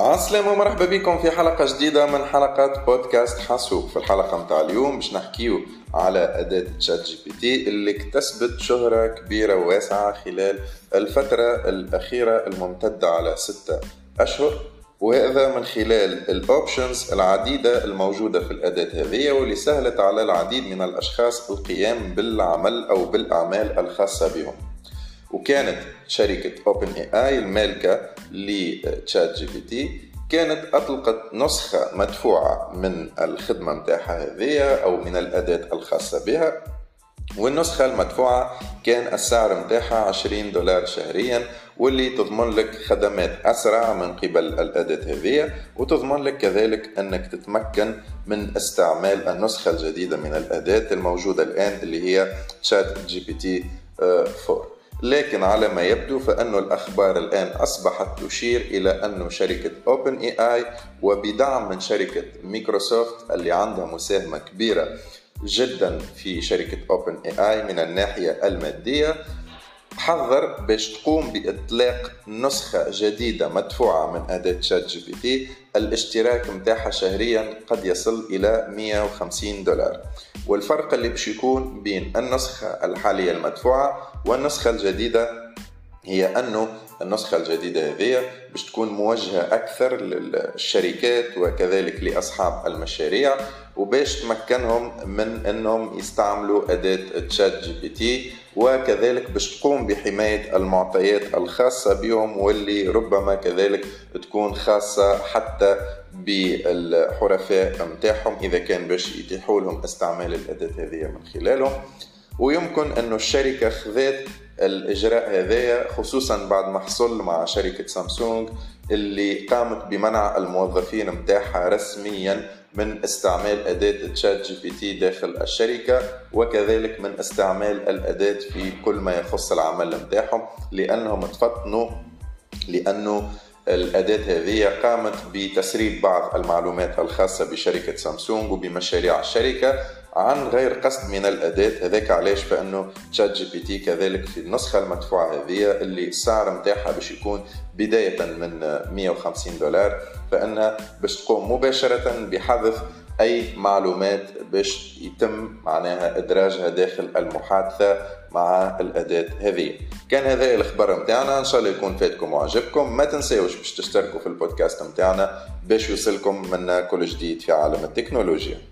عسلامة ومرحبا بكم في حلقة جديدة من حلقات بودكاست حاسوب. في الحلقة متاع اليوم باش نحكيو على أداة ChatGPT اللي اكتسبت شهرة كبيرة وواسعة خلال الفترة الأخيرة الممتدة على ستة أشهر. وهذا من خلال ال options العديدة الموجودة في الأداة هذه واللي سهلت على العديد من الأشخاص القيام بالعمل أو بالأعمال الخاصة بهم. وكانت شركة OpenAI المالكة ل ChatGPT كانت أطلقت نسخة مدفوعة من الخدمة متاعها هذه أو من الأداة الخاصة بها. والنسخة المدفوعة كان السعر متاعها 20 دولار شهريا واللي تضمن لك خدمات أسرع من قبل الأداة هذه. وتضمن لك كذلك أنك تتمكن من استعمال النسخة الجديدة من الأداة الموجودة الآن اللي هي ChatGPT 4 لكن على ما يبدو فأن الأخبار الآن أصبحت تشير إلى أن شركة OpenAI وبدعم من شركة مايكروسوفت اللي عندها مساهمة كبيرة جدا في شركة OpenAI من الناحية المادية حذر باش تقوم بإطلاق نسخة جديدة مدفوعة من أداة ChatGPT. الاشتراك متاعها شهريا قد يصل إلى 150 دولار. والفرق اللي باش يكون بين النسخة الحالية المدفوعة والنسخة الجديدة هي أنه النسخة الجديدة هذه باش تكون موجهة أكثر للشركات وكذلك لأصحاب المشاريع وباش تمكنهم من أنهم يستعملوا أداة ChatGPT وكذلك باش تقوم بحماية المعطيات الخاصة بهم واللي ربما كذلك تكون خاصة حتى بالحرفاء متاعهم إذا كان باش يتيحوا لهم استعمال الأداة هذه من خلالهم. ويمكن أنه الشركة خذت الإجراء هذايا خصوصا بعد ما حصل مع شركة سامسونج اللي قامت بمنع الموظفين متاعها رسميا من استعمال أداة ChatGPT داخل الشركة وكذلك من استعمال الأداة في كل ما يخص العمل متاعهم لأنهم تفطنوا لأنه الأداة هذه قامت بتسريب بعض المعلومات الخاصة بشركة سامسونج وبمشاريع الشركة. عن غير قصد من الأداة. هذاك علاش؟ فإنه ChatGPT كذلك في النسخة المدفوعة هذه اللي السعر متاعها باش يكون بداية من 150 دولار فإنها باش تقوم مباشرة بحذف أي معلومات باش يتم معناها إدراجها داخل المحادثة مع الأداة هذه. كان هذا الخبر متاعنا. إن شاء الله يكون فاتكم وعجبكم. ما تنساوش باش تشتركوا في البودكاست متاعنا باش يوصلكم منا كل جديد في عالم التكنولوجيا.